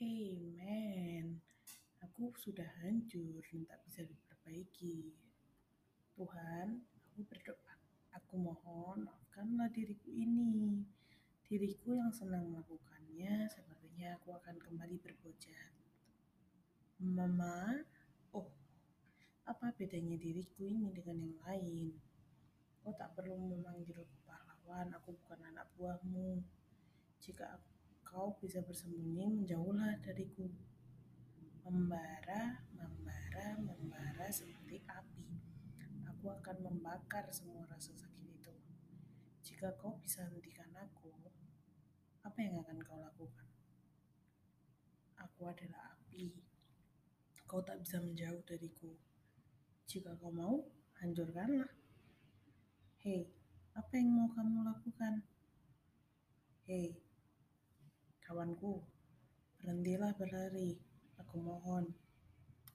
Men, aku sudah hancur dan tak bisa diperbaiki. Tuhan, aku berdoa. Aku mohon maafkanlah diriku ini. Diriku yang senang melakukannya, sepertinya aku akan kembali berbuat jahat. Mama, oh, apa bedanya diriku ini dengan yang lain? Kau tak perlu memanggilku pahlawan, aku bukan anak buahmu. Jika kau bisa bersembunyi, menjauhlah dariku. Membara, membara, membara seperti api. Aku akan membakar semua rasa sakit itu. Jika kau bisa hentikan aku, apa yang akan kau lakukan? Aku adalah api. Kau tak bisa menjauh dariku. Jika kau mau, hancurkanlah. Hei, apa yang mau kamu lakukan? Hei, kawanku, berhentilah berlari. Aku mohon.